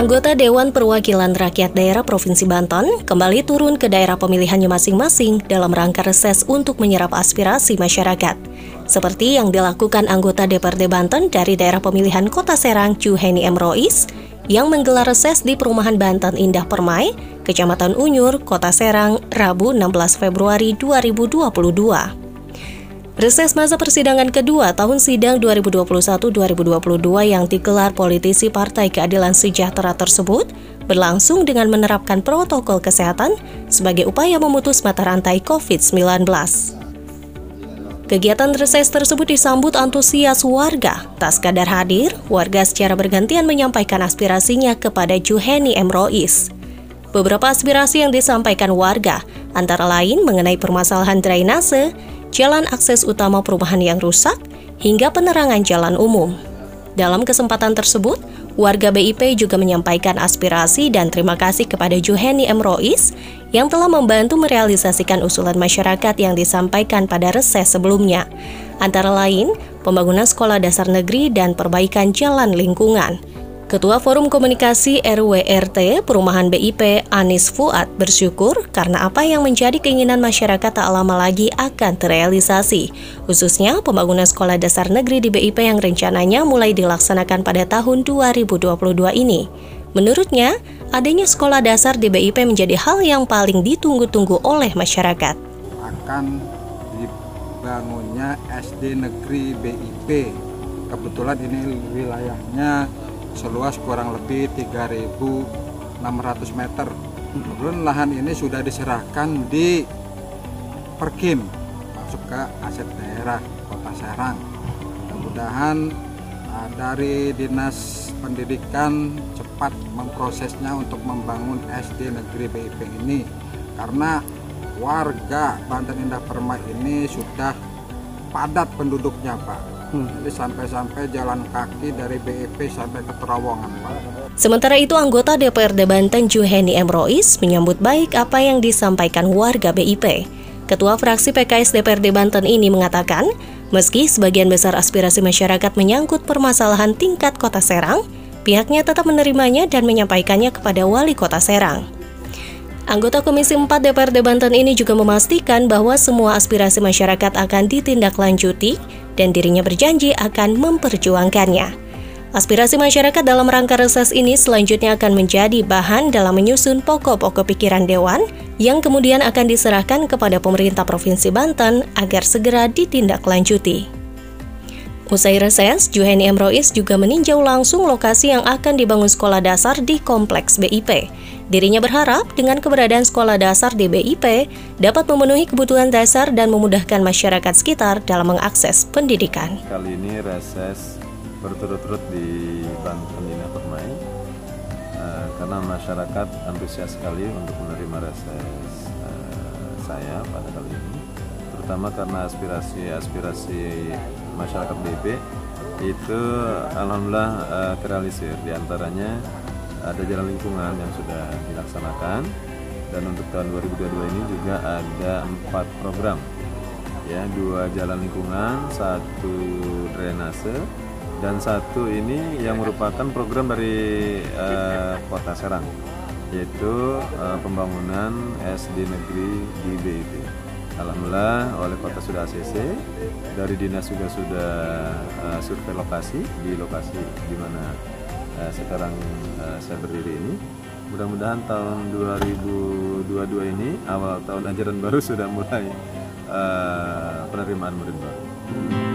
Anggota Dewan Perwakilan Rakyat Daerah Provinsi Banten kembali turun ke daerah pemilihannya masing-masing dalam rangka reses untuk menyerap aspirasi masyarakat. Seperti yang dilakukan anggota DPRD Banten dari daerah pemilihan Kota Serang Juheni M. Rois yang menggelar reses di perumahan Banten Indah Permai, Kecamatan Unyur, Kota Serang, Rabu 16 Februari 2022. Reses masa persidangan kedua tahun sidang 2021-2022 yang digelar politisi Partai Keadilan Sejahtera tersebut berlangsung dengan menerapkan protokol kesehatan sebagai upaya memutus mata rantai COVID-19. Kegiatan reses tersebut disambut antusias warga. Tak sekadar hadir, warga secara bergantian menyampaikan aspirasinya kepada Juheni M. Rois. Beberapa aspirasi yang disampaikan warga, antara lain mengenai permasalahan drainase, jalan akses utama perumahan yang rusak, hingga penerangan jalan umum. Dalam kesempatan tersebut, warga BIP juga menyampaikan aspirasi dan terima kasih kepada Juheni M. Rois yang telah membantu merealisasikan usulan masyarakat yang disampaikan pada reses sebelumnya, antara lain pembangunan sekolah dasar negeri dan perbaikan jalan lingkungan. Ketua Forum Komunikasi RWRT Perumahan BIP Anis Fuad bersyukur karena apa yang menjadi keinginan masyarakat tak lama lagi akan terrealisasi, khususnya pembangunan sekolah dasar negeri di BIP yang rencananya mulai dilaksanakan pada tahun 2022 ini. Menurutnya, adanya sekolah dasar di BIP menjadi hal yang paling ditunggu-tunggu oleh masyarakat. Akan dibangunnya SD Negeri BIP. Kebetulan ini wilayahnya seluas kurang lebih 3.600 meter. Kemudian lahan ini sudah diserahkan di Perkim masuk ke aset daerah Kota Serang. Mudah-mudahan uh, dari Dinas Pendidikan cepat memprosesnya untuk membangun SD Negeri BIP ini karena warga Banten Indah Permai ini sudah padat penduduknya Pak Hmm. Jadi sampai-sampai jalan kaki dari BIP sampai ke terowongan. Sementara itu, anggota DPRD Banten Juheni M. Rois menyambut baik apa yang disampaikan warga BIP. Ketua fraksi PKS DPRD Banten ini mengatakan, meski sebagian besar aspirasi masyarakat menyangkut permasalahan tingkat kota Serang, pihaknya tetap menerimanya dan menyampaikannya kepada wali kota Serang. Anggota Komisi 4 DPRD Banten ini juga memastikan bahwa semua aspirasi masyarakat akan ditindaklanjuti dan dirinya berjanji akan memperjuangkannya. Aspirasi masyarakat dalam rangka reses ini selanjutnya akan menjadi bahan dalam menyusun pokok-pokok pikiran Dewan yang kemudian akan diserahkan kepada pemerintah Provinsi Banten agar segera ditindaklanjuti. Usai reses, Juheni M. Rois juga meninjau langsung lokasi yang akan dibangun sekolah dasar di Kompleks BIP. Dirinya berharap dengan keberadaan sekolah dasar di BIP dapat memenuhi kebutuhan dasar dan memudahkan masyarakat sekitar dalam mengakses pendidikan. Kali ini reses berturut-turut di Banten Dina Permai uh, karena masyarakat antusias sekali untuk menerima reses uh, saya pada kali ini terutama karena aspirasi-aspirasi masyarakat BIP itu alhamdulillah uh, terrealisir. Di antaranya ada jalan lingkungan yang sudah dilaksanakan. Dan untuk tahun 2022 ini juga ada empat program. Ya dua jalan lingkungan satu drainase dan satu ini yang merupakan program dari uh, kota Serang yaitu uh, pembangunan SD negeri di BIP. Alhamdulillah oleh kota sudah ACC dari dinas juga sudah uh, survei lokasi di lokasi di mana uh, sekarang uh, saya berdiri ini. Mudah-mudahan tahun 2022 ini awal tahun ajaran baru sudah mulai uh, penerimaan murid baru.